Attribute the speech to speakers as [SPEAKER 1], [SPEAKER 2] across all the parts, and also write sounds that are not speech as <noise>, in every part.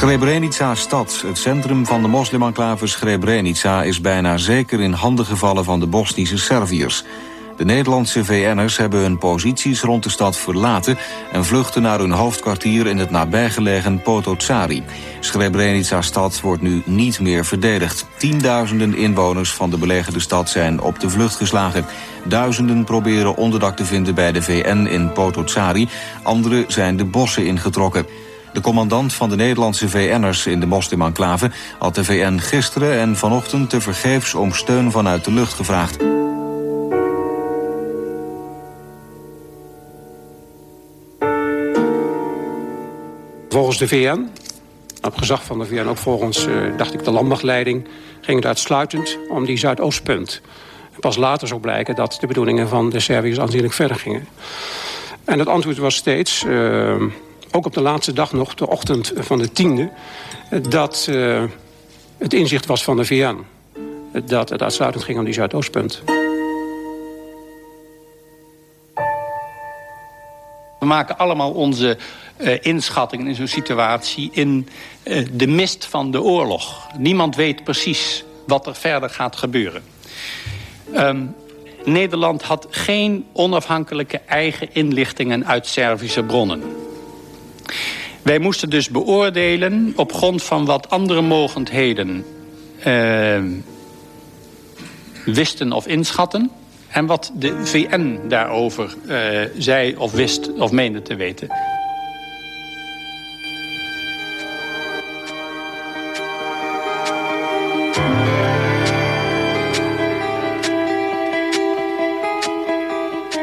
[SPEAKER 1] Srebrenica-stad, het centrum van de moslimenclave Srebrenica... is bijna zeker in handen gevallen van de Bosnische Serviërs. De Nederlandse VN'ers hebben hun posities rond de stad verlaten... en vluchten naar hun hoofdkwartier in het nabijgelegen Potocari. Srebrenica-stad wordt nu niet meer verdedigd. Tienduizenden inwoners van de belegerde stad zijn op de vlucht geslagen. Duizenden proberen onderdak te vinden bij de VN in Potocari. Anderen zijn de bossen ingetrokken. De commandant van de Nederlandse VN'ers in de moslimenclave... had de VN gisteren en vanochtend tevergeefs om steun vanuit de lucht gevraagd.
[SPEAKER 2] Volgens de VN, op gezag van de VN, ook volgens, uh, dacht ik, de landmachtleiding... ging het uitsluitend om die Zuidoostpunt. Pas later zou blijken dat de bedoelingen van de Serviërs aanzienlijk verder gingen. En het antwoord was steeds... Uh, ook op de laatste dag nog, de ochtend van de tiende... dat uh, het inzicht was van de VN. Dat het uitsluitend ging om die Zuidoostpunt.
[SPEAKER 3] We maken allemaal onze uh, inschattingen in zo'n situatie in uh, de mist van de oorlog. Niemand weet precies wat er verder gaat gebeuren. Um, Nederland had geen onafhankelijke eigen inlichtingen uit Servische bronnen. Wij moesten dus beoordelen op grond van wat andere mogendheden uh, wisten of inschatten... en wat de VN daarover uh, zei of wist of meende te weten.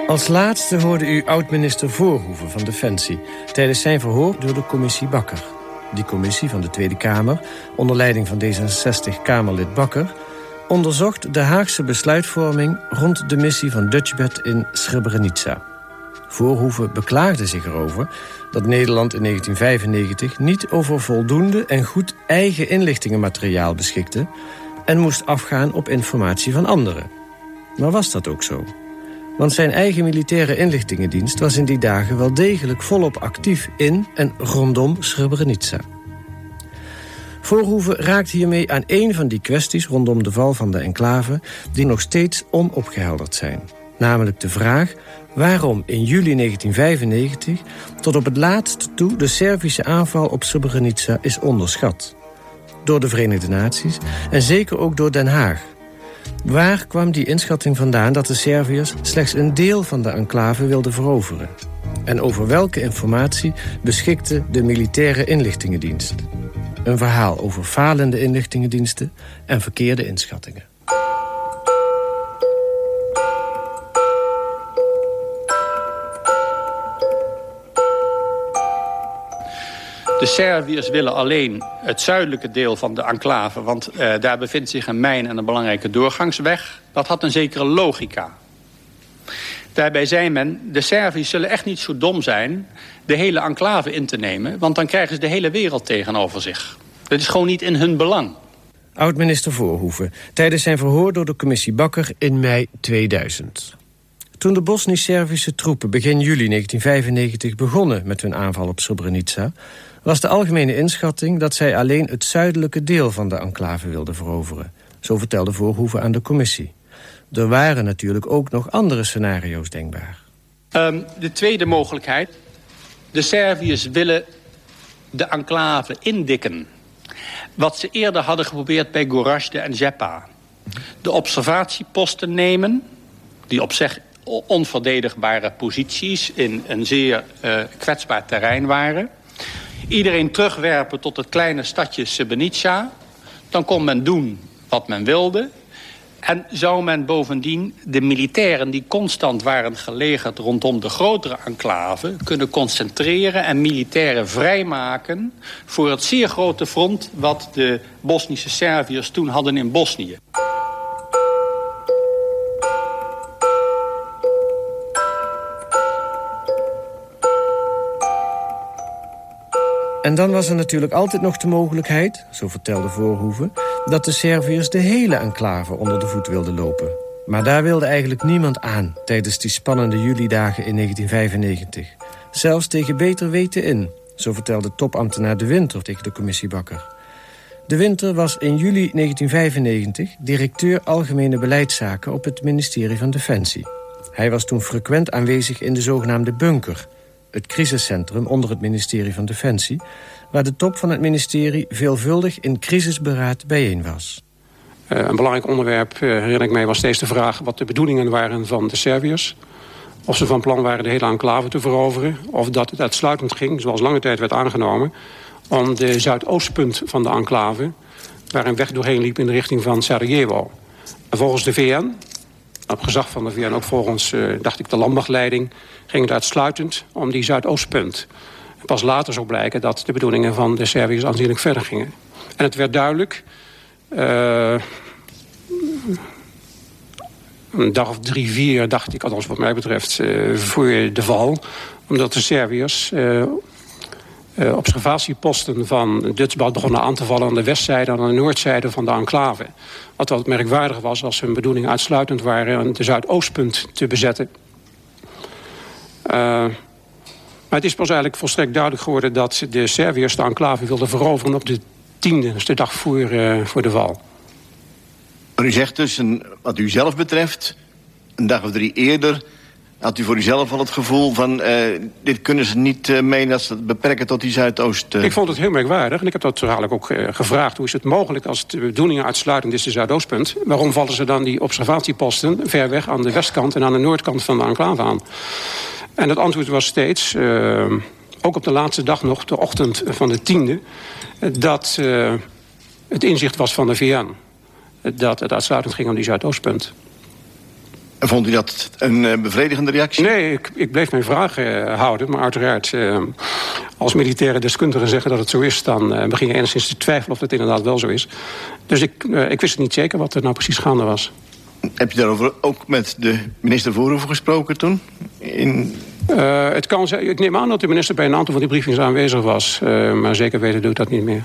[SPEAKER 4] Als laatste hoorde u oud-minister Voorhoeven van Defensie... tijdens zijn verhoor door de commissie Bakker. Die commissie van de Tweede Kamer, onder leiding van D66-Kamerlid Bakker... onderzocht de Haagse besluitvorming rond de missie van Dutchbed in Srebrenica. Voorhoeven beklaagde zich erover dat Nederland in 1995... niet over voldoende en goed eigen inlichtingenmateriaal beschikte... en moest afgaan op informatie van anderen. Maar was dat ook zo? Want zijn eigen militaire inlichtingendienst was in die dagen wel degelijk volop actief in en rondom Srebrenica. Voorhoeven raakt hiermee aan één van die kwesties rondom de val van de enclave die nog steeds onopgehelderd zijn. Namelijk de vraag waarom in juli 1995 tot op het laatst toe de Servische aanval op Srebrenica is onderschat. Door de Verenigde Naties en zeker ook door Den Haag, Waar kwam die inschatting vandaan dat de Serviërs slechts een deel van de enclave wilden veroveren? En over welke informatie beschikte de militaire inlichtingendienst? Een verhaal over falende inlichtingendiensten en verkeerde inschattingen.
[SPEAKER 3] De Serviërs willen alleen het zuidelijke deel van de enclave... want uh, daar bevindt zich een mijn en een belangrijke doorgangsweg. Dat had een zekere logica. Daarbij zei men, de Serviërs zullen echt niet zo dom zijn... de hele enclave in te nemen, want dan krijgen ze de hele wereld tegenover zich. Dat is gewoon niet in hun belang.
[SPEAKER 4] Oud-minister Voorhoeven, tijdens zijn verhoor door de commissie Bakker in mei 2000. Toen de Bosnisch-Servische troepen begin juli 1995 begonnen met hun aanval op Srebrenica was de algemene inschatting dat zij alleen het zuidelijke deel van de enclave wilden veroveren. Zo vertelde Voorhoeven aan de commissie. Er waren natuurlijk ook nog andere scenario's denkbaar.
[SPEAKER 3] Um, de tweede mogelijkheid. De Serviërs willen de enclave indikken. Wat ze eerder hadden geprobeerd bij Gorazde en Zepa. De observatieposten nemen, die op zich onverdedigbare posities... in een zeer uh, kwetsbaar terrein waren iedereen terugwerpen tot het kleine stadje Srebrenica. Dan kon men doen wat men wilde. En zou men bovendien de militairen die constant waren gelegerd rondom de grotere enclave... kunnen concentreren en militairen vrijmaken voor het zeer grote front... wat de Bosnische Serviërs toen hadden in Bosnië.
[SPEAKER 4] En dan was er natuurlijk altijd nog de mogelijkheid, zo vertelde Voorhoeven... dat de Serviërs de hele enclave onder de voet wilden lopen. Maar daar wilde eigenlijk niemand aan tijdens die spannende julidagen in 1995. Zelfs tegen beter weten in. Zo vertelde topambtenaar De Winter tegen de commissie Bakker. De Winter was in juli 1995 directeur Algemene Beleidszaken op het ministerie van Defensie. Hij was toen frequent aanwezig in de zogenaamde bunker... het crisiscentrum onder het ministerie van Defensie... waar de top van het ministerie veelvuldig in crisisberaad bijeen was.
[SPEAKER 2] Uh, een belangrijk onderwerp, uh, herinner ik mij, was steeds de vraag... wat de bedoelingen waren van de Serviërs. Of ze van plan waren de hele enclave te veroveren. Of dat het uitsluitend ging, zoals lange tijd werd aangenomen... om de zuidoostpunt van de enclave... waar een weg doorheen liep in de richting van Sarajevo. En volgens de VN, op gezag van de VN, ook volgens, uh, dacht ik, de landmachtleiding... ging het uitsluitend om die zuidoostpunt. Pas later zou blijken dat de bedoelingen van de Serviërs aanzienlijk verder gingen. En het werd duidelijk... Uh, een dag of drie, vier, dacht ik, althans wat mij betreft, uh, voor de val. Omdat de Serviërs observatieposten van Dutsbad begonnen aan te vallen aan de westzijde en aan de noordzijde van de enclave. Wat wat merkwaardig was als hun bedoeling uitsluitend waren de zuidoostpunt te bezetten. maar het is pas eigenlijk volstrekt duidelijk geworden dat de Serviërs de enclave wilden veroveren op de tiende, dus de dag voor, voor de val.
[SPEAKER 5] U zegt dus, een, wat u zelf betreft, een dag of drie eerder... had u voor uzelf al het gevoel van... Uh, dit kunnen ze niet uh, meenemen dat ze het beperken tot die Zuidoost... Uh...
[SPEAKER 2] Ik vond het heel merkwaardig en ik heb dat eigenlijk ook gevraagd. Hoe is het mogelijk als de bedoeling uitsluitend is de Zuidoostpunt? Waarom vallen ze dan die observatieposten ver weg aan de westkant... en aan de noordkant van de enclave aan? En het antwoord was steeds, ook op de laatste dag nog... de ochtend van de tiende, dat het inzicht was van de VN dat het uitsluitend ging om die Zuidoostpunt.
[SPEAKER 5] Vond u dat een uh, bevredigende reactie?
[SPEAKER 2] Nee, ik, ik bleef mijn vragen uh, houden. Maar uiteraard, uh, als militaire deskundigen zeggen dat het zo is... dan begin je enigszins te twijfelen of het inderdaad wel zo is. Dus ik, ik wist niet zeker wat er nou precies gaande was.
[SPEAKER 5] Heb je daarover ook met de minister Voorhoeven gesproken toen? In...
[SPEAKER 2] het kan, ik neem aan dat de minister bij een aantal van die briefings aanwezig was. maar zeker weten doe ik dat niet meer.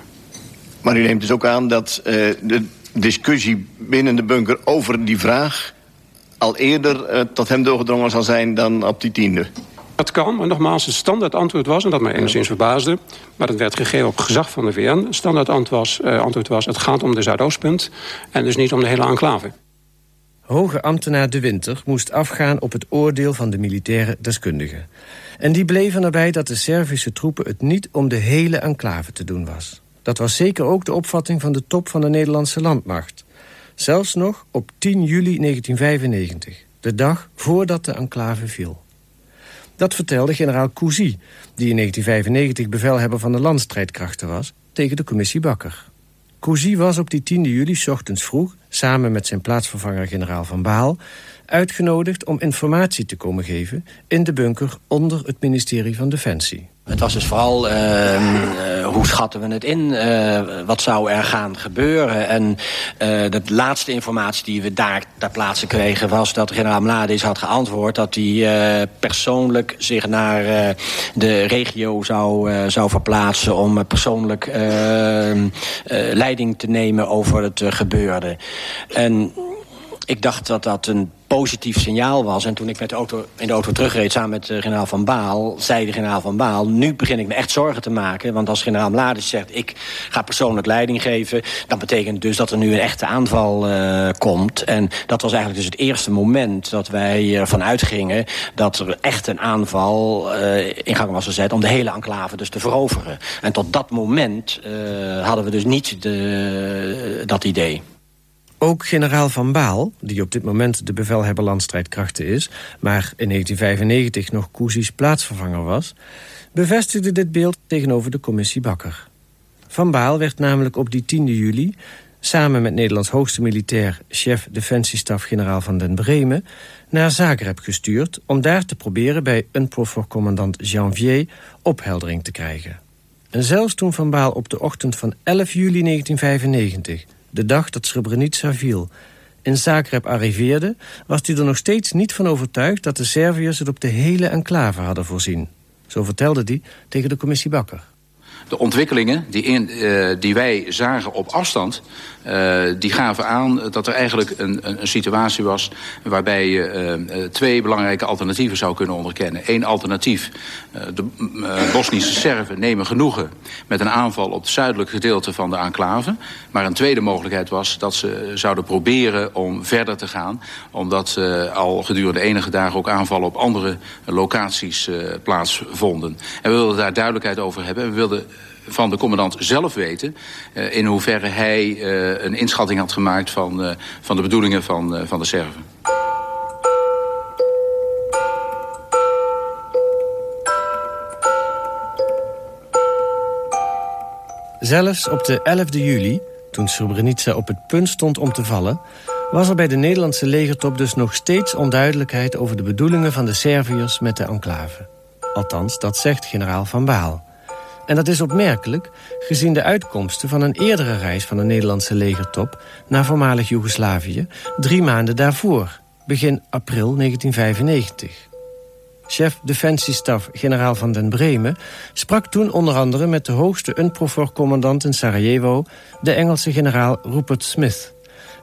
[SPEAKER 5] Maar u neemt dus ook aan dat de discussie binnen de bunker over die vraag... al eerder uh, tot hem doorgedrongen zal zijn dan op die tiende?
[SPEAKER 2] Dat kan, maar nogmaals, het standaard antwoord was... en dat mij enigszins verbaasde, maar dat werd gegeven op gezag van de VN... het standaard antwoord was, uh, antwoord was, het gaat om de Zuidoostpunt... en dus niet om de hele enclave.
[SPEAKER 4] Hoge ambtenaar De Winter moest afgaan op het oordeel van de militaire deskundigen. En die bleven erbij dat de Servische troepen het niet om de hele enclave te doen was. Dat was zeker ook de opvatting van de top van de Nederlandse landmacht. Zelfs nog op 10 juli 1995, de dag voordat de enclave viel. Dat vertelde generaal Cousy, die in 1995 bevelhebber van de landstrijdkrachten was, tegen de commissie Bakker. Cousy was op die 10 juli ochtends vroeg, samen met zijn plaatsvervanger generaal Van Baal, uitgenodigd om informatie te komen geven in de bunker onder het ministerie van Defensie.
[SPEAKER 6] Het was dus vooral uh, uh, hoe schatten we het in, uh, wat zou er gaan gebeuren. En de laatste informatie die we daar ter plaatse kregen... was dat generaal Mladic had geantwoord dat hij persoonlijk zich naar de regio zou, zou verplaatsen... om persoonlijk leiding te nemen over het gebeurde. En ik dacht dat dat een positief signaal was. En toen ik met de auto, in de auto terugreed samen met eh, generaal Van Baal... zei de generaal Van Baal, nu begin ik me echt zorgen te maken. Want als generaal Mladic zegt, ik ga persoonlijk leiding geven... dan betekent dus dat er nu een echte aanval uh, komt. En dat was eigenlijk dus het eerste moment dat wij ervan uitgingen... dat er echt een aanval uh, in gang was gezet om de hele enclave dus te veroveren. En tot dat moment hadden we dus niet de, dat idee.
[SPEAKER 4] Ook generaal Van Baal, die op dit moment de bevelhebber landstrijdkrachten is... maar in 1995 nog Koezies plaatsvervanger was... bevestigde dit beeld tegenover de commissie Bakker. Van Baal werd namelijk op die 10 juli... samen met Nederlands hoogste militair chef defensiestaf-generaal van den Bremen... naar Zagreb gestuurd om daar te proberen bij UNPROFOR-commandant Janvier opheldering te krijgen. En zelfs toen Van Baal op de ochtend van 11 juli 1995 de dag dat Srebrenica viel, in Zagreb arriveerde... was hij er nog steeds niet van overtuigd dat de Serviërs het op de hele enclave hadden voorzien. Zo vertelde hij tegen de commissie Bakker.
[SPEAKER 7] de ontwikkelingen die, uh, die wij zagen op afstand... Uh, die gaven aan dat er eigenlijk een, een, situatie was... waarbij je uh, twee belangrijke alternatieven zou kunnen onderkennen. Eén alternatief, de Bosnische Serven nemen genoegen... met een aanval op het zuidelijke gedeelte van de enclave. Maar een tweede mogelijkheid was dat ze zouden proberen om verder te gaan... omdat al gedurende enige dagen ook aanvallen op andere locaties plaatsvonden. En we wilden daar duidelijkheid over hebben. We wilden van de commandant zelf weten... Uh, in hoeverre hij uh, een inschatting had gemaakt van, uh, van de bedoelingen van, van de Serven.
[SPEAKER 4] Zelfs op de 11e juli, toen Srebrenica op het punt stond om te vallen... was er bij de Nederlandse legertop dus nog steeds onduidelijkheid... over de bedoelingen van de Serviërs met de enclave. Althans, dat zegt generaal Van Baal. En dat is opmerkelijk, gezien de uitkomsten van een eerdere reis van de Nederlandse legertop naar voormalig Joegoslavië, drie maanden daarvoor, begin april 1995. Chef defensiestaf generaal van den Bremen sprak toen onder andere met de hoogste UNPROFOR-commandant in Sarajevo, de Engelse generaal Rupert Smith.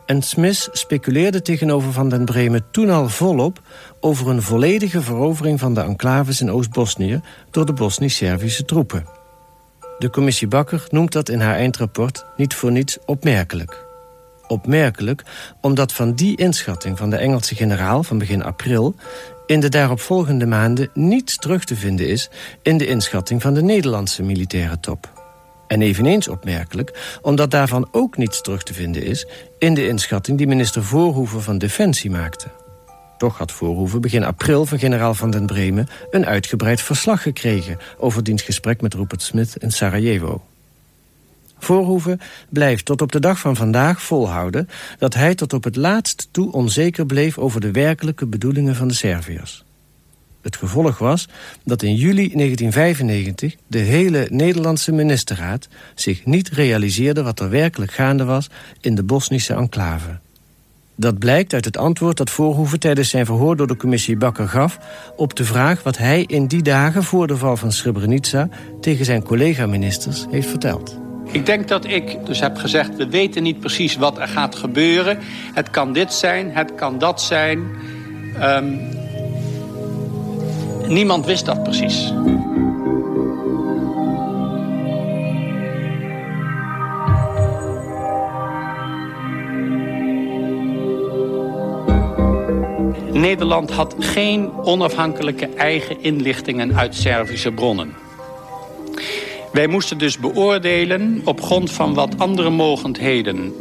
[SPEAKER 4] En Smith speculeerde tegenover Van den Bremen toen al volop... over een volledige verovering van de enclaves in Oost-Bosnië... door de Bosnisch-Servische troepen. De commissie Bakker noemt dat in haar eindrapport niet voor niets opmerkelijk. Opmerkelijk omdat van die inschatting van de Engelse generaal van begin april... in de daaropvolgende maanden niets terug te vinden is... in de inschatting van de Nederlandse militaire top. En eveneens opmerkelijk omdat daarvan ook niets terug te vinden is... in de inschatting die minister Voorhoeven van Defensie maakte. Toch had Voorhoeven begin april van generaal Van den Bremen... een uitgebreid verslag gekregen over diens gesprek met Rupert Smith in Sarajevo. Voorhoeven blijft tot op de dag van vandaag volhouden... dat hij tot op het laatst toe onzeker bleef over de werkelijke bedoelingen van de Serviërs. Het gevolg was dat in juli 1995 de hele Nederlandse ministerraad... zich niet realiseerde wat er werkelijk gaande was in de Bosnische enclave. Dat blijkt uit het antwoord dat Voorhoeven tijdens zijn verhoor door de commissie Bakker gaf... op de vraag wat hij in die dagen voor de val van Srebrenica... tegen zijn collega-ministers heeft verteld.
[SPEAKER 3] Ik denk dat ik dus heb gezegd, we weten niet precies wat er gaat gebeuren. Het kan dit zijn, het kan dat zijn. Um, niemand wist dat precies. Nederland had geen onafhankelijke eigen inlichtingen uit Servische bronnen. Wij moesten dus beoordelen op grond van wat andere mogendheden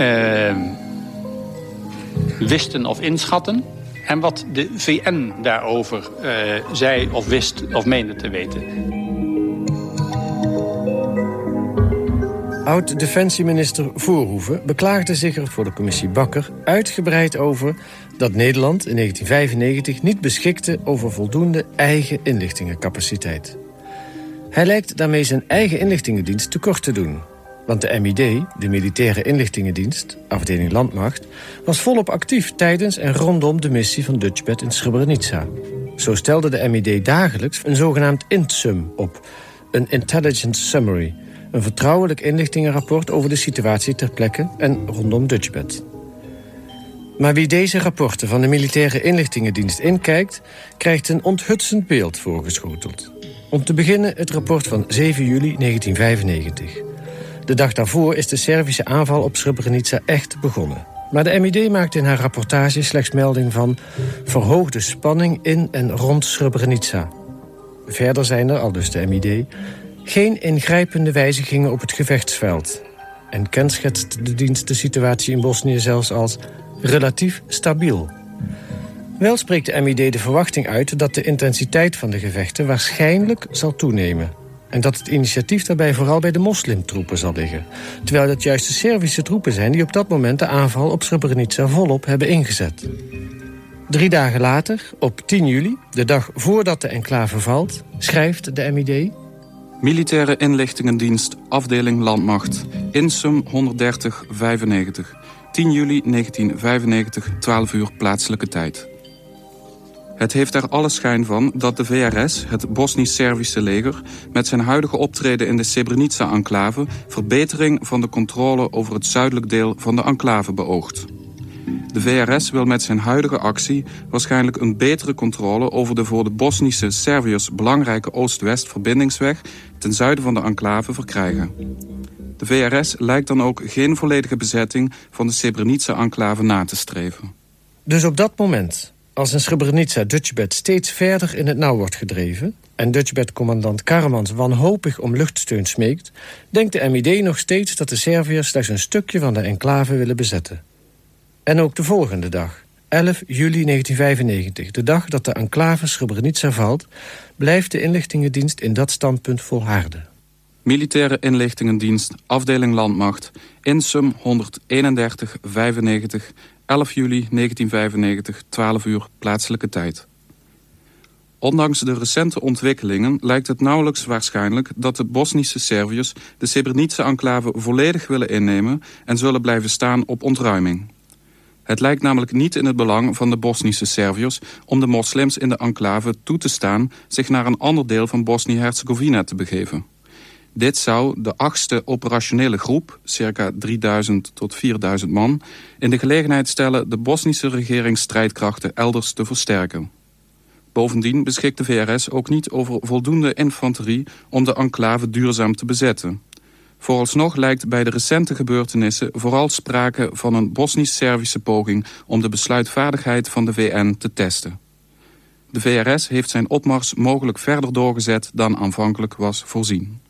[SPEAKER 3] uh, wisten of inschatten... en wat de VN daarover uh, zei of wist of meende te weten.
[SPEAKER 4] Oud-defensieminister Voorhoeven beklaagde zich er voor de commissie Bakker uitgebreid over dat Nederland in 1995 niet beschikte over voldoende eigen inlichtingencapaciteit. Hij lijkt daarmee zijn eigen inlichtingendienst tekort te doen. Want de MID, de Militaire Inlichtingendienst, afdeling Landmacht... was volop actief tijdens en rondom de missie van Dutchbed in Srebrenica. Zo stelde de MID dagelijks een zogenaamd INTSUM op... een Intelligence Summary, een vertrouwelijk inlichtingenrapport... over de situatie ter plekke en rondom Dutchbed. Maar wie deze rapporten van de Militaire Inlichtingendienst inkijkt... krijgt een onthutsend beeld voorgeschoteld. Om te beginnen het rapport van 7 juli 1995. De dag daarvoor is de Servische aanval op Srebrenica echt begonnen. Maar de MID maakt in haar rapportage slechts melding van... verhoogde spanning in en rond Srebrenica. Verder zijn er, al dus de MID... geen ingrijpende wijzigingen op het gevechtsveld. En kenschetst de dienst de situatie in Bosnië zelfs als relatief stabiel. Wel spreekt de MID de verwachting uit dat de intensiteit van de gevechten waarschijnlijk zal toenemen. En dat het initiatief daarbij vooral bij de moslimtroepen zal liggen. Terwijl het juist de Servische troepen zijn die op dat moment de aanval op Srebrenica volop hebben ingezet. Drie dagen later, op 10 juli, de dag voordat de enclave valt, schrijft de MID...
[SPEAKER 8] Militaire inlichtingendienst, afdeling landmacht, insum 13095. 10 juli 1995, 12 uur plaatselijke tijd. Het heeft er alle schijn van dat de VRS, het Bosnisch-Servische leger... met zijn huidige optreden in de Srebrenica-enclave... verbetering van de controle over het zuidelijk deel van de enclave beoogt. De VRS wil met zijn huidige actie waarschijnlijk een betere controle... over de voor de Bosnische Serviërs belangrijke Oost-West verbindingsweg... ten zuiden van de enclave verkrijgen. De VRS lijkt dan ook geen volledige bezetting van de Srebrenica-enclave na te streven.
[SPEAKER 4] Dus op dat moment, als in Srebrenica Dutchbed steeds verder in het nauw wordt gedreven... en Dutchbed-commandant Karamans wanhopig om luchtsteun smeekt... denkt de MID nog steeds dat de Serviërs slechts een stukje van de enclave willen bezetten. En ook de volgende dag, 11 juli 1995, de dag dat de enclave Srebrenica valt... blijft de inlichtingendienst in dat standpunt volharden.
[SPEAKER 8] Militaire inlichtingendienst, afdeling landmacht, Insum 131 95 11 juli 1995, 12 uur plaatselijke tijd. Ondanks de recente ontwikkelingen lijkt het nauwelijks waarschijnlijk dat de Bosnische Serviërs de Srebrenica-enclave volledig willen innemen en zullen blijven staan op ontruiming. Het lijkt namelijk niet in het belang van de Bosnische Serviërs om de moslims in de enclave toe te staan zich naar een ander deel van Bosnië-Herzegovina te begeven. Dit zou de achtste operationele groep, circa 3000 tot 4000 man, in de gelegenheid stellen de Bosnische regeringsstrijdkrachten elders te versterken. Bovendien beschikt de VRS ook niet over voldoende infanterie om de enclave duurzaam te bezetten. Vooralsnog lijkt bij de recente gebeurtenissen vooral sprake van een Bosnisch-Servische poging om de besluitvaardigheid van de VN te testen. De VRS heeft zijn opmars mogelijk verder doorgezet dan aanvankelijk was voorzien.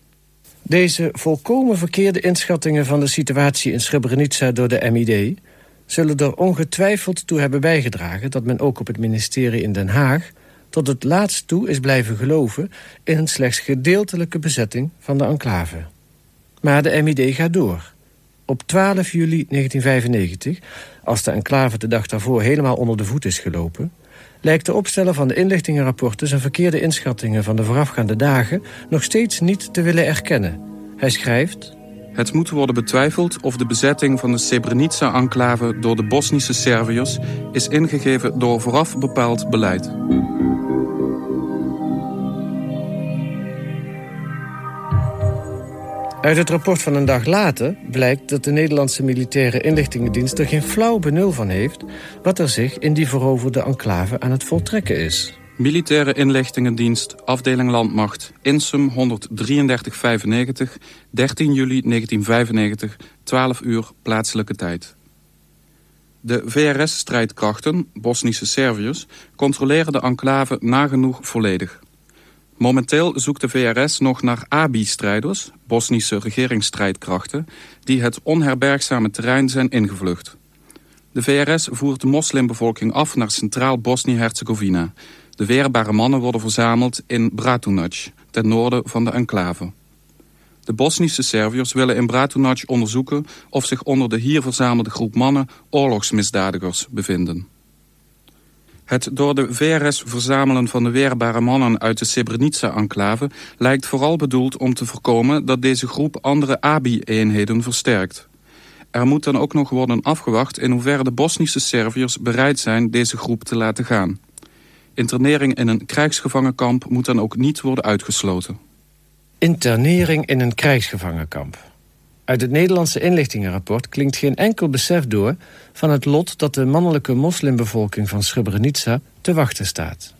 [SPEAKER 4] Deze volkomen verkeerde inschattingen van de situatie in Srebrenica door de MID... zullen er ongetwijfeld toe hebben bijgedragen dat men ook op het ministerie in Den Haag... tot het laatst toe is blijven geloven in een slechts gedeeltelijke bezetting van de enclave. Maar de MID gaat door. Op 12 juli 1995, als de enclave de dag daarvoor helemaal onder de voet is gelopen lijkt de opsteller van de inlichtingenrapporten... zijn verkeerde inschattingen van de voorafgaande dagen... nog steeds niet te willen erkennen. Hij schrijft...
[SPEAKER 8] Het moet worden betwijfeld of de bezetting van de Srebrenica-enclave... door de Bosnische Serviërs is ingegeven door vooraf bepaald beleid.
[SPEAKER 4] Uit het rapport van een dag later blijkt dat de Nederlandse militaire inlichtingendienst er geen flauw benul van heeft wat er zich in die veroverde enclave aan het voltrekken is.
[SPEAKER 8] Militaire inlichtingendienst, afdeling landmacht, Insum 13395, 13 juli 1995, 12 uur plaatselijke tijd. De VRS-strijdkrachten, Bosnische Serviërs, controleren de enclave nagenoeg volledig. Momenteel zoekt de VRS nog naar ABI-strijders, Bosnische regeringsstrijdkrachten, die het onherbergzame terrein zijn ingevlucht. De VRS voert de moslimbevolking af naar centraal Bosnië-Herzegovina. De weerbare mannen worden verzameld in Bratunac, ten noorden van de enclave. De Bosnische Serviërs willen in Bratunac onderzoeken of zich onder de hier verzamelde groep mannen oorlogsmisdadigers bevinden. Het door de VRS verzamelen van de weerbare mannen uit de Srebrenica-enclave lijkt vooral bedoeld om te voorkomen dat deze groep andere ABI-eenheden versterkt. Er moet dan ook nog worden afgewacht in hoeverre de Bosnische Serviërs bereid zijn deze groep te laten gaan. Internering in een krijgsgevangenkamp moet dan ook niet worden uitgesloten.
[SPEAKER 4] Internering in een krijgsgevangenkamp. Uit het Nederlandse inlichtingenrapport klinkt geen enkel besef door... van het lot dat de mannelijke moslimbevolking van Srebrenica te wachten staat.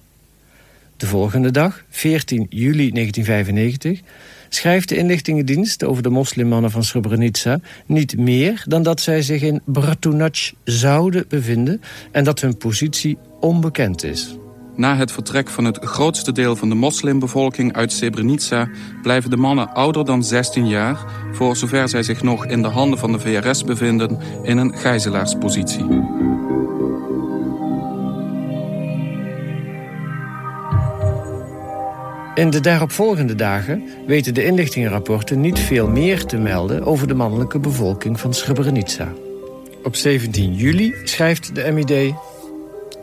[SPEAKER 4] De volgende dag, 14 juli 1995, schrijft de inlichtingendienst over de moslimmannen van Srebrenica niet meer dan dat zij zich in Bratunac zouden bevinden en dat hun positie onbekend is.
[SPEAKER 8] Na het vertrek van het grootste deel van de moslimbevolking uit Srebrenica... blijven de mannen ouder dan 16 jaar... voor zover zij zich nog in de handen van de VRS bevinden... in een gijzelaarspositie.
[SPEAKER 4] In de daaropvolgende dagen weten de inlichtingenrapporten niet veel meer te melden... over de mannelijke bevolking van Srebrenica. Op 17 juli schrijft de MID...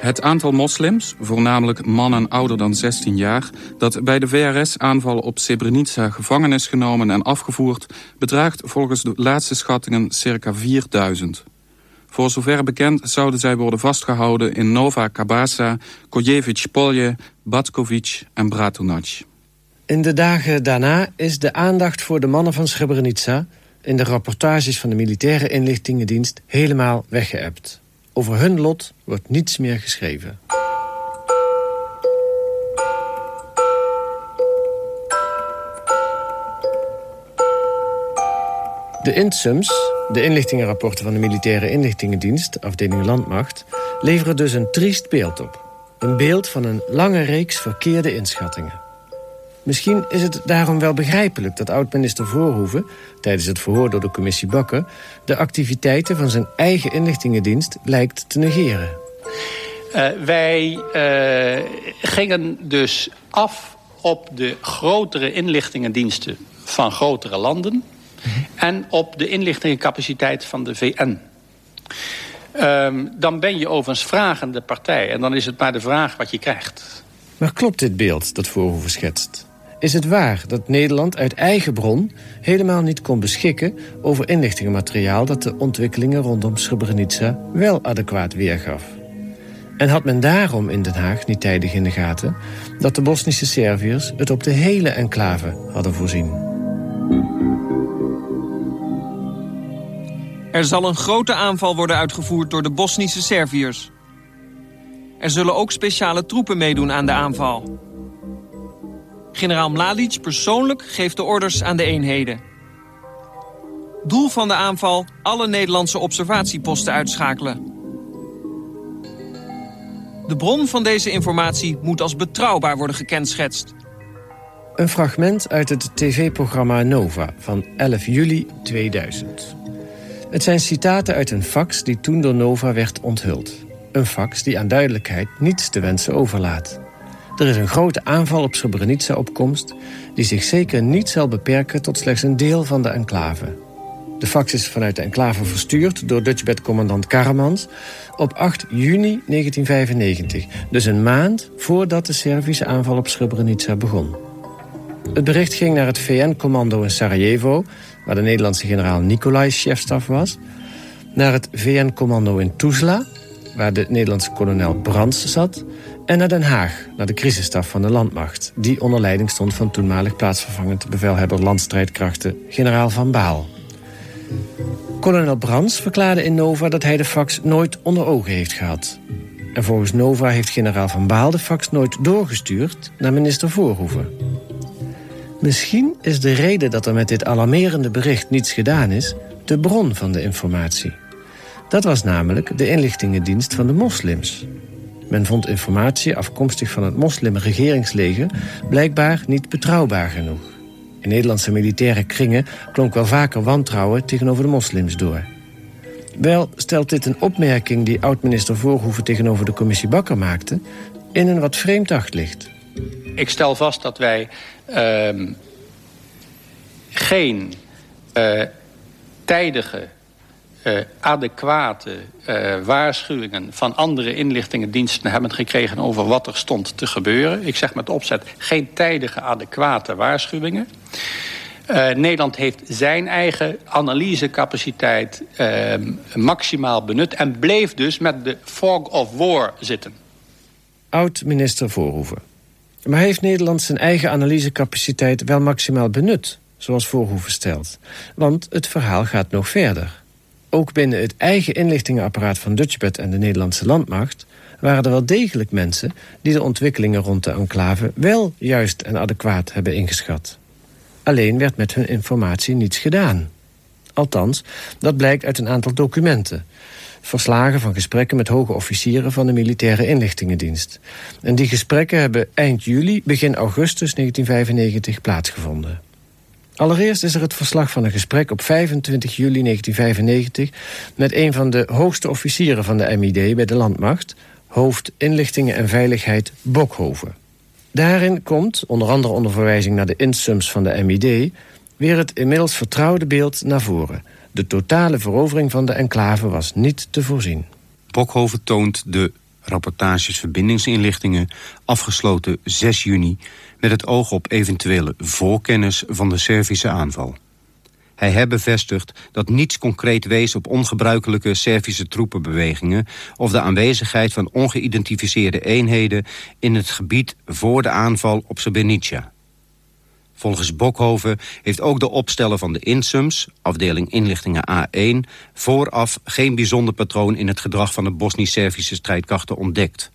[SPEAKER 8] Het aantal moslims, voornamelijk mannen ouder dan 16 jaar... dat bij de VRS-aanvallen op Srebrenica gevangen is genomen en afgevoerd... bedraagt volgens de laatste schattingen circa 4000. Voor zover bekend zouden zij worden vastgehouden in Nova Kabasa, Kojevic Polje, Batkovic en Bratunac.
[SPEAKER 4] In de dagen daarna is de aandacht voor de mannen van Srebrenica... in de rapportages van de militaire inlichtingendienst helemaal weggeëpt. Over hun lot wordt niets meer geschreven. De INTSUMS, de inlichtingenrapporten van de Militaire Inlichtingendienst, afdeling Landmacht, leveren dus een triest beeld op. Een beeld van een lange reeks verkeerde inschattingen. Misschien is het daarom wel begrijpelijk dat oud-minister Voorhoeven... tijdens het verhoor door de commissie Bakker... de activiteiten van zijn eigen inlichtingendienst lijkt te negeren.
[SPEAKER 3] Uh, wij uh, gingen dus af op de grotere inlichtingendiensten van grotere landen... en op de inlichtingencapaciteit van de VN. Um, dan ben je overigens vragende partij. En dan is het maar de vraag wat je krijgt.
[SPEAKER 4] Maar klopt dit beeld dat Voorhoeven schetst? Is het waar dat Nederland uit eigen bron helemaal niet kon beschikken over inlichtingenmateriaal dat de ontwikkelingen rondom Srebrenica wel adequaat weergaf? En had men daarom in Den Haag niet tijdig in de gaten dat de Bosnische Serviërs het op de hele enclave hadden voorzien?
[SPEAKER 9] Er zal een grote aanval worden uitgevoerd door de Bosnische Serviërs. Er zullen ook speciale troepen meedoen aan de aanval. Generaal Mladic persoonlijk geeft de orders aan de eenheden. Doel van de aanval alle Nederlandse observatieposten uitschakelen. De bron van deze informatie moet als betrouwbaar worden gekenschetst.
[SPEAKER 4] Een fragment uit het tv-programma Nova van 11 juli 2000. Het zijn citaten uit een fax die toen door Nova werd onthuld. Een fax die aan duidelijkheid niets te wensen overlaat. Er is een grote aanval op Srebrenica-opkomst... die zich zeker niet zal beperken tot slechts een deel van de enclave. De fax is vanuit de enclave verstuurd door Dutchbed-commandant Karamans... op 8 juni 1995, dus een maand voordat de Servische aanval op Srebrenica begon. Het bericht ging naar het VN-commando in Sarajevo... waar de Nederlandse generaal Nicolai chefstaf was... naar het VN-commando in Tuzla, waar de Nederlandse kolonel Brands zat... en naar Den Haag, naar de crisisstaf van de landmacht... die onder leiding stond van toenmalig plaatsvervangend bevelhebber landstrijdkrachten... generaal Van Baal. Kolonel Brands verklaarde in Nova dat hij de fax nooit onder ogen heeft gehad. En volgens Nova heeft generaal Van Baal de fax nooit doorgestuurd naar minister Voorhoeven. Misschien is de reden dat er met dit alarmerende bericht niets gedaan is... de bron van de informatie. Dat was namelijk de inlichtingendienst van de moslims. Men vond informatie afkomstig van het moslimregeringsleger... blijkbaar niet betrouwbaar genoeg. In Nederlandse militaire kringen klonk wel vaker wantrouwen tegenover de moslims door. Wel stelt dit een opmerking die oud-minister Voorhoeven tegenover de commissie Bakker maakte... in een wat vreemd daglicht.
[SPEAKER 3] Ik stel vast dat wij uh, geen uh, tijdige, uh, adequate uh, waarschuwingen van andere inlichtingendiensten hebben gekregen over wat er stond te gebeuren. Ik zeg met opzet geen tijdige, adequate waarschuwingen. Nederland heeft zijn eigen analysecapaciteit maximaal benut en bleef dus met de fog of war zitten.
[SPEAKER 4] Oud-minister Voorhoeven. Maar heeft Nederland zijn eigen analysecapaciteit wel maximaal benut, zoals Voorhoeven stelt? Want het verhaal gaat nog verder. Ook binnen het eigen inlichtingenapparaat van Dutchbed en de Nederlandse landmacht waren er wel degelijk mensen die de ontwikkelingen rond de enclave wel juist en adequaat hebben ingeschat. Alleen werd met hun informatie niets gedaan. Althans, dat blijkt uit een aantal documenten verslagen van gesprekken met hoge officieren van de militaire inlichtingendienst. En die gesprekken hebben eind juli, begin augustus 1995 plaatsgevonden. Allereerst is er het verslag van een gesprek op 25 juli 1995... met een van de hoogste officieren van de MID bij de landmacht... hoofd Inlichtingen en Veiligheid Bokhoven. Daarin komt, onder andere onder verwijzing naar de insums van de MID... weer het inmiddels vertrouwde beeld naar voren... De totale verovering van de enclave was niet te voorzien.
[SPEAKER 10] Bokhoven toont de rapportages verbindingsinlichtingen afgesloten 6 juni... met het oog op eventuele voorkennis van de Servische aanval. Hij heeft bevestigd dat niets concreet wees op ongebruikelijke Servische troepenbewegingen of de aanwezigheid van ongeïdentificeerde eenheden in het gebied voor de aanval op Srebrenica. Volgens Bokhoven heeft ook de opsteller van de Insums, afdeling inlichtingen A1, vooraf geen bijzonder patroon in het gedrag van de Bosnisch-Servische strijdkrachten ontdekt.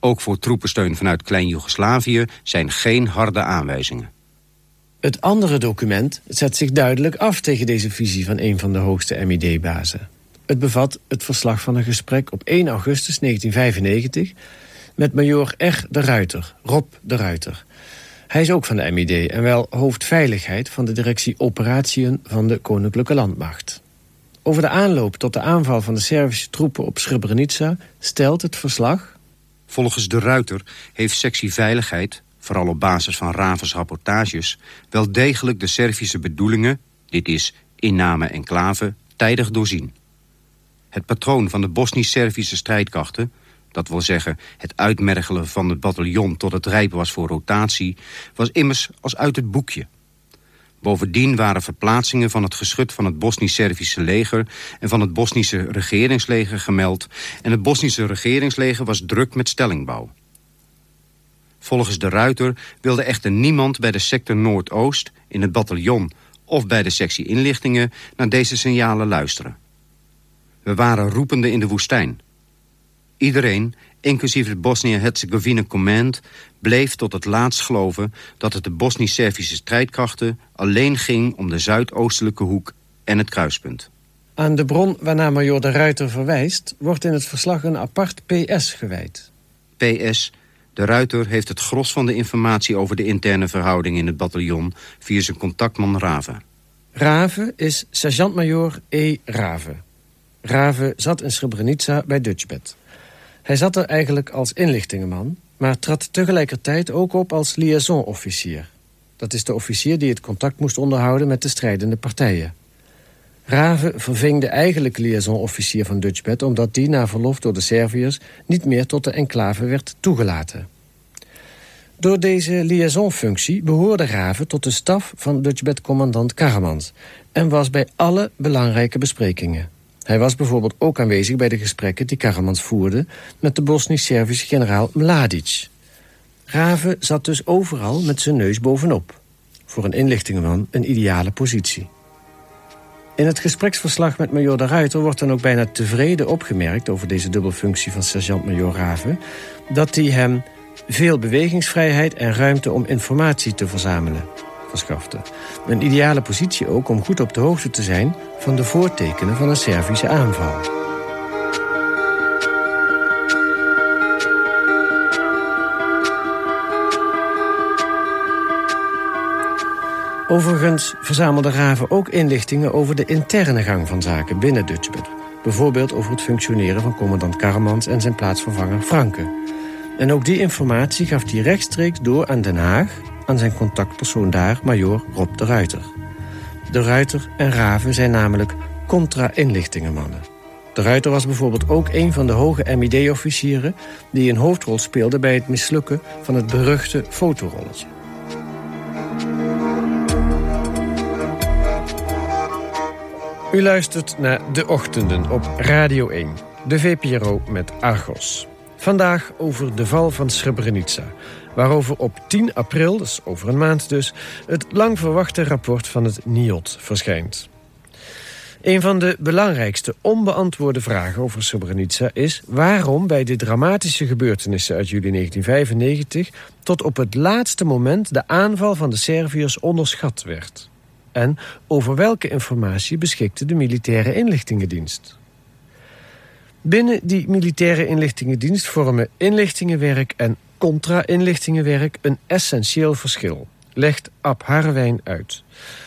[SPEAKER 10] Ook voor troepensteun vanuit Klein-Joegoslavië zijn geen harde aanwijzingen.
[SPEAKER 4] Het andere document zet zich duidelijk af tegen deze visie van een van de hoogste MID-bazen. Het bevat het verslag van een gesprek op 1 augustus 1995 met major R. de Ruiter, Rob de Ruiter. Hij is ook van de MID en wel hoofdveiligheid van de directie Operatiën van de Koninklijke Landmacht. Over de aanloop tot de aanval van de Servische troepen op Srebrenica stelt het verslag...
[SPEAKER 10] Volgens de Ruiter heeft sectie Veiligheid vooral op basis van Ravens rapportages... wel degelijk de Servische bedoelingen, dit is inname enclave, tijdig doorzien. Het patroon van de Bosnisch-Servische strijdkrachten... dat wil zeggen het uitmergelen van het bataljon tot het rijp was voor rotatie... was immers als uit het boekje... Bovendien waren verplaatsingen van het geschut van het Bosnisch-Servische leger... en van het Bosnische regeringsleger gemeld... en het Bosnische regeringsleger was druk met stellingbouw. Volgens de Ruiter wilde echter niemand bij de sector Noordoost... in het bataljon of bij de sectie inlichtingen naar deze signalen luisteren. We waren roepende in de woestijn. Iedereen, inclusief het Bosnië-Herzegovina Command... bleef tot het laatst geloven dat het de Bosnisch-Servische strijdkrachten... alleen ging om de zuidoostelijke hoek en het kruispunt.
[SPEAKER 4] Aan de bron waarna major de Ruiter verwijst... wordt in het verslag een apart PS gewijd.
[SPEAKER 10] PS de Ruiter heeft het gros van de informatie over de interne verhouding in het bataljon via zijn contactman Raven.
[SPEAKER 4] Raven is sergeant-majoor E. Raven. Raven zat in Srebrenica bij Dutchbed. Hij zat er eigenlijk als inlichtingenman, maar trad tegelijkertijd ook op als liaison-officier. Dat is de officier die het contact moest onderhouden met de strijdende partijen. Raven verving de eigenlijke liaison-officier van Dutchbed... omdat die na verlof door de Serviërs niet meer tot de enclave werd toegelaten. Door deze liaisonfunctie behoorde Raven tot de staf van Dutchbed-commandant Karamans... en was bij alle belangrijke besprekingen. Hij was bijvoorbeeld ook aanwezig bij de gesprekken die Karamans voerde... met de Bosnisch-Servische generaal Mladic. Raven zat dus overal met zijn neus bovenop. Voor een inlichtingenman een ideale positie. In het gespreksverslag met major de Ruiter wordt dan ook bijna tevreden opgemerkt... over deze dubbelfunctie van sergeant-major Raven... dat hij hem veel bewegingsvrijheid en ruimte om informatie te verzamelen Een ideale positie ook om goed op de hoogte te zijn... van de voortekenen van een Servische aanval. Overigens verzamelde Raven ook inlichtingen over de interne gang van zaken binnen Dutchbed. Bijvoorbeeld over het functioneren van commandant Karmans en zijn plaatsvervanger Franke. En ook die informatie gaf hij rechtstreeks door aan Den Haag... aan zijn contactpersoon daar, major Rob de Ruiter. De Ruiter en Raven zijn namelijk contra-inlichtingenmannen. De Ruiter was bijvoorbeeld ook een van de hoge MID-officieren... die een hoofdrol speelde bij het mislukken van het beruchte fotorolletje. U luistert naar De Ochtenden op Radio 1. De VPRO met Argos. Vandaag over de val van Srebrenica. Waarover op 10 april, dus over een maand dus... het lang verwachte rapport van het NIOT verschijnt. Een van de belangrijkste onbeantwoorde vragen over Srebrenica is... waarom bij de dramatische gebeurtenissen uit juli 1995... tot op het laatste moment de aanval van de Serviërs onderschat werd. En over welke informatie beschikte de militaire inlichtingendienst? Binnen die militaire inlichtingendienst vormen inlichtingenwerk en contra-inlichtingenwerk een essentieel verschil. Legt Ab Harrewijn uit.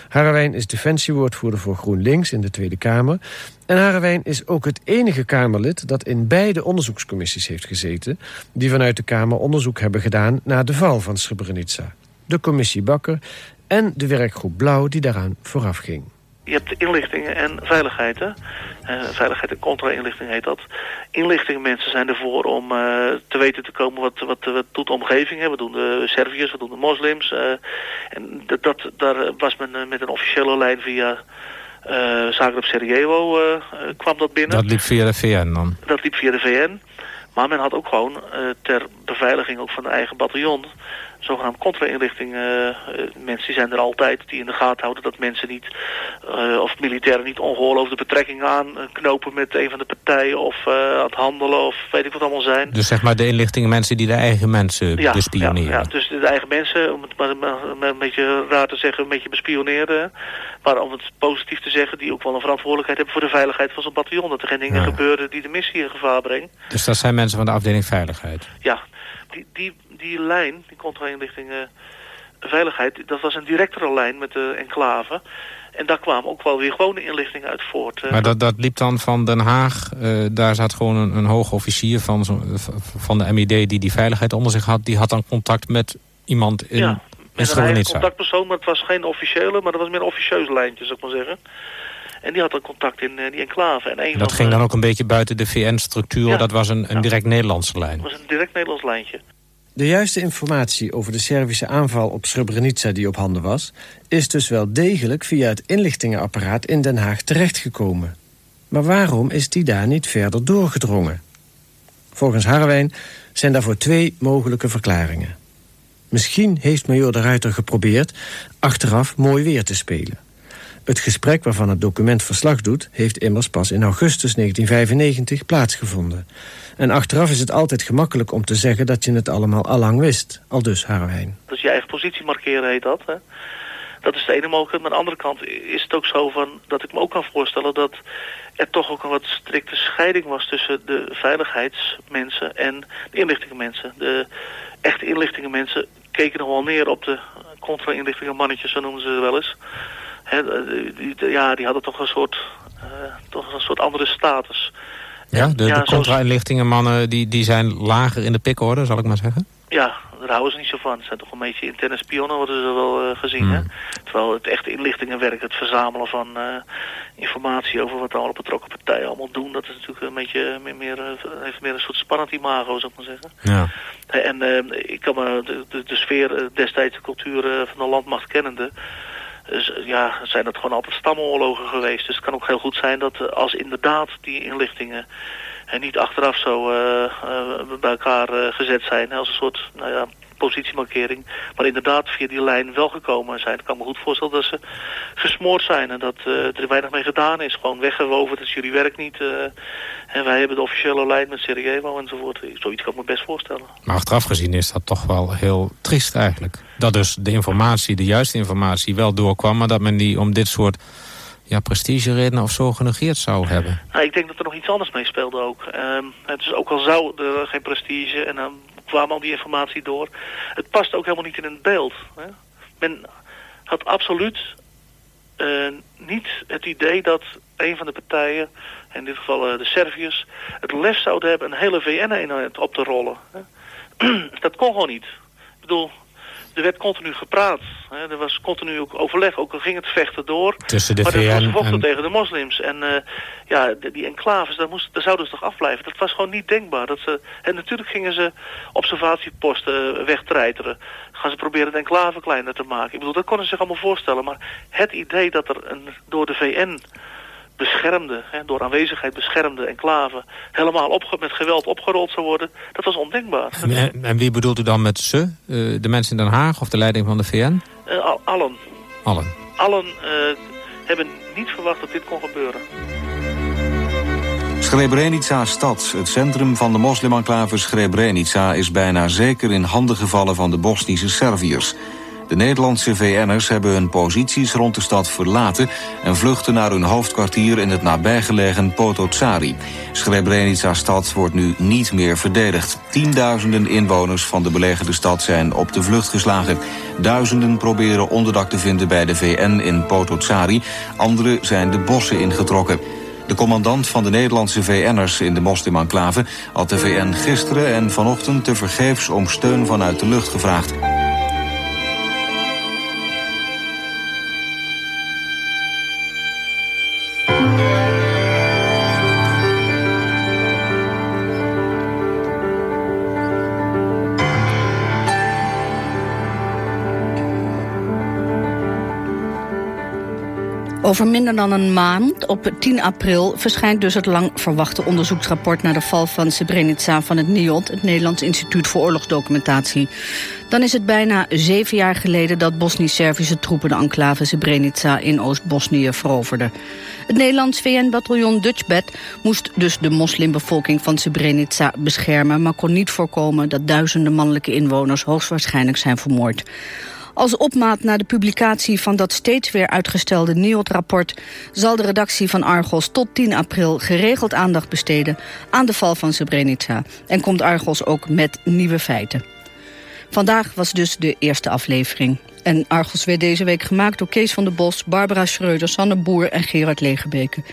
[SPEAKER 4] Harrewijn is defensiewoordvoerder voor GroenLinks in de Tweede Kamer. En Harrewijn is ook het enige Kamerlid dat in beide onderzoekscommissies heeft gezeten... die vanuit de Kamer onderzoek hebben gedaan naar de val van Srebrenica. De commissie Bakker en de werkgroep Blauw die daaraan vooraf ging.
[SPEAKER 11] Je hebt inlichtingen en veiligheid, hè? Uh, veiligheid en contra-inlichting heet dat. Inlichtingmensen zijn ervoor om uh, te weten te komen wat, wat, wat doet de omgeving. Hè? Wat doen de Serviërs, wat doen de moslims. Uh, en dat, dat, daar was men met een officiële lijn via uh, Zagreb Sarajevo kwam dat binnen.
[SPEAKER 12] Dat liep via de VN dan?
[SPEAKER 11] Dat liep via de VN. Maar men had ook gewoon ter beveiliging ook van de eigen bataljon zogenaamd contra-inrichting. Uh, mensen die zijn er altijd die in de gaten houden dat mensen niet, uh, of militairen niet ongeoorloofde betrekkingen aanknopen met een van de partijen of aan het handelen of weet ik wat allemaal zijn.
[SPEAKER 12] Dus zeg maar de inlichtingen mensen die de eigen mensen
[SPEAKER 11] ja,
[SPEAKER 12] bespioneren.
[SPEAKER 11] Ja, ja, dus de eigen mensen, om het maar, een beetje raar te zeggen, een beetje bespioneren. Maar om het positief te zeggen, die ook wel een verantwoordelijkheid hebben voor de veiligheid van zo'n bataljon. Dat er geen dingen ja. gebeuren die de missie in gevaar brengen.
[SPEAKER 12] Dus dat zijn mensen van de afdeling veiligheid?
[SPEAKER 11] Ja, die, die, die lijn, die contra-inlichting uh, veiligheid, dat was een directere lijn met de enclave. En daar kwamen ook wel weer gewone inlichtingen uit voort. Uh.
[SPEAKER 12] Maar dat, dat liep dan van Den Haag, uh, daar zat gewoon een, een hoog officier van, van de MID die die veiligheid onder zich had. Die had dan contact met iemand in,
[SPEAKER 11] ja,
[SPEAKER 12] in
[SPEAKER 11] een contactpersoon, maar het was geen officiële, maar dat was meer een officieus lijntje, zou ik maar zeggen. En die had dan contact in uh, die enclave. En een
[SPEAKER 12] dat
[SPEAKER 11] van
[SPEAKER 12] ging
[SPEAKER 11] de,
[SPEAKER 12] dan ook een beetje buiten de VN-structuur.
[SPEAKER 11] Ja.
[SPEAKER 12] Dat was een, een
[SPEAKER 11] Ja.
[SPEAKER 12] direct Nederlandse lijn.
[SPEAKER 11] Dat was een direct Nederlands lijntje.
[SPEAKER 4] De juiste informatie over de Servische aanval op Srebrenica die op handen was... is dus wel degelijk via het inlichtingenapparaat in Den Haag terechtgekomen. Maar waarom is die daar niet verder doorgedrongen? Volgens Harwijn zijn daarvoor twee mogelijke verklaringen. Misschien heeft major de Ruiter geprobeerd achteraf mooi weer te spelen. Het gesprek waarvan het document verslag doet... heeft immers pas in augustus 1995 plaatsgevonden. En achteraf is het altijd gemakkelijk om te zeggen... dat je het allemaal allang wist, al dus Harwijn.
[SPEAKER 11] Dus je eigen positie markeren heet dat. Hè? Dat is de ene mogelijkheid. Maar aan de andere kant is het ook zo van dat ik me ook kan voorstellen dat er toch ook een wat strikte scheiding was tussen de veiligheidsmensen en de inlichtingenmensen. De echte inlichtingenmensen keken nog wel neer op de contra-inlichtingenmannetjes, zo noemen ze ze wel eens. Hè, die, ja, die hadden toch een soort, eh, toch een soort andere status.
[SPEAKER 12] Ja, de,
[SPEAKER 11] Ja,
[SPEAKER 12] de contra-inlichtingenmannen die, die zijn lager in de pikorde, zal ik maar zeggen.
[SPEAKER 11] Ja, daar houden ze niet zo van. Het zijn toch een beetje interne spionnen, worden ze wel eh, gezien. Hè? Terwijl het echte inlichtingenwerk, het verzamelen van eh, informatie over wat alle betrokken partijen allemaal doen, dat is natuurlijk een beetje meer, meer, eh, heeft meer een soort spannend imago, zou ik maar zeggen.
[SPEAKER 12] Ja.
[SPEAKER 11] Eh, En eh, ik kan me de, de, de sfeer eh, destijds de cultuur eh, van de landmacht kennende. Dus, eh, ja, zijn dat gewoon altijd stamoorlogen geweest. Dus het kan ook heel goed zijn dat eh, als inderdaad die inlichtingen en niet achteraf zo eh, eh, bij elkaar eh, gezet zijn als een soort nou ja, positiemarkering. Maar inderdaad via die lijn wel gekomen zijn. Ik kan me goed voorstellen dat ze gesmoord zijn en dat eh, er weinig mee gedaan is. Gewoon weggewoven, dat is jullie werk niet. eh, en wij hebben de officiële lijn met Sarajevo enzovoort. Zoiets kan ik me best voorstellen.
[SPEAKER 12] Maar achteraf gezien is dat toch wel heel triest eigenlijk. Dat dus de informatie, de juiste informatie wel doorkwam... maar dat men die om dit soort ja, prestigeredenen of zo genegeerd zou hebben.
[SPEAKER 11] Nou, ik denk dat er nog iets anders mee speelde ook. Ehm, het is ook al zou er geen prestige en dan kwam al die informatie door. Het past ook helemaal niet in het beeld. Hè? Men had absoluut eh, niet het idee dat een van de partijen, in dit geval eh, de Serviërs, het lef zouden hebben een hele VN-eenheid op te rollen. Hè? <clears throat> dat kon gewoon niet. Ik bedoel, er werd continu gepraat. Hè? Er was continu ook overleg, ook al ging het vechten door.
[SPEAKER 12] Tussen de
[SPEAKER 11] maar er was
[SPEAKER 12] VN
[SPEAKER 11] gevochten
[SPEAKER 12] en-
[SPEAKER 11] tegen de moslims. En eh, ja, die enclaves, daar, moest, daar zouden ze toch afblijven. Dat was gewoon niet denkbaar. Dat ze, en natuurlijk gingen ze observatieposten wegtreiteren. Gaan ze proberen de enclave kleiner te maken. Ik bedoel, dat konden ze zich allemaal voorstellen. Maar het idee dat er een, door de VN beschermde, hè, door aanwezigheid beschermde enclave... helemaal opge met geweld opgerold zou worden, dat was ondenkbaar.
[SPEAKER 12] En, en wie bedoelt u dan met ze? Eh, de mensen in Den Haag of de leiding van de VN?
[SPEAKER 11] Eh, al- allen,
[SPEAKER 12] Allen.
[SPEAKER 11] allen eh, hebben niet verwacht dat dit kon gebeuren.
[SPEAKER 1] Srebrenica stad, het centrum van de moslimenclave Srebrenica... is bijna zeker in handen gevallen van de Bosnische Serviërs. De Nederlandse VN'ers hebben hun posities rond de stad verlaten... en vluchten naar hun hoofdkwartier in het nabijgelegen Potocari. Srebrenica stad wordt nu niet meer verdedigd. Tienduizenden inwoners van de belegerde stad zijn op de vlucht geslagen. Duizenden proberen onderdak te vinden bij de VN in Potocari. Anderen zijn de bossen ingetrokken. De commandant van de Nederlandse VN'ers in de moslimenclave... had de VN gisteren en vanochtend tevergeefs om steun vanuit de lucht gevraagd.
[SPEAKER 13] Over minder dan een maand, op 10 april, verschijnt dus het lang verwachte onderzoeksrapport naar de val van Srebrenica van het NIOD, het Nederlands Instituut voor Oorlogsdocumentatie. Dan is het bijna zeven jaar geleden dat Bosnisch-Servische troepen de enclave Srebrenica in Oost-Bosnië veroverden. Het Nederlands VN-bataljon Dutchbed moest dus de moslimbevolking van Srebrenica beschermen, maar kon niet voorkomen dat duizenden mannelijke inwoners hoogstwaarschijnlijk zijn vermoord. Als opmaat naar de publicatie van dat steeds weer uitgestelde NIOD-rapport... zal de redactie van Argos tot 10 april geregeld aandacht besteden... aan de val van Srebrenica. En komt Argos ook met nieuwe feiten. Vandaag was dus de eerste aflevering. En Argos werd deze week gemaakt door Kees van der Bos, Barbara Schreuder, Sanne Boer en Gerard Legebeke.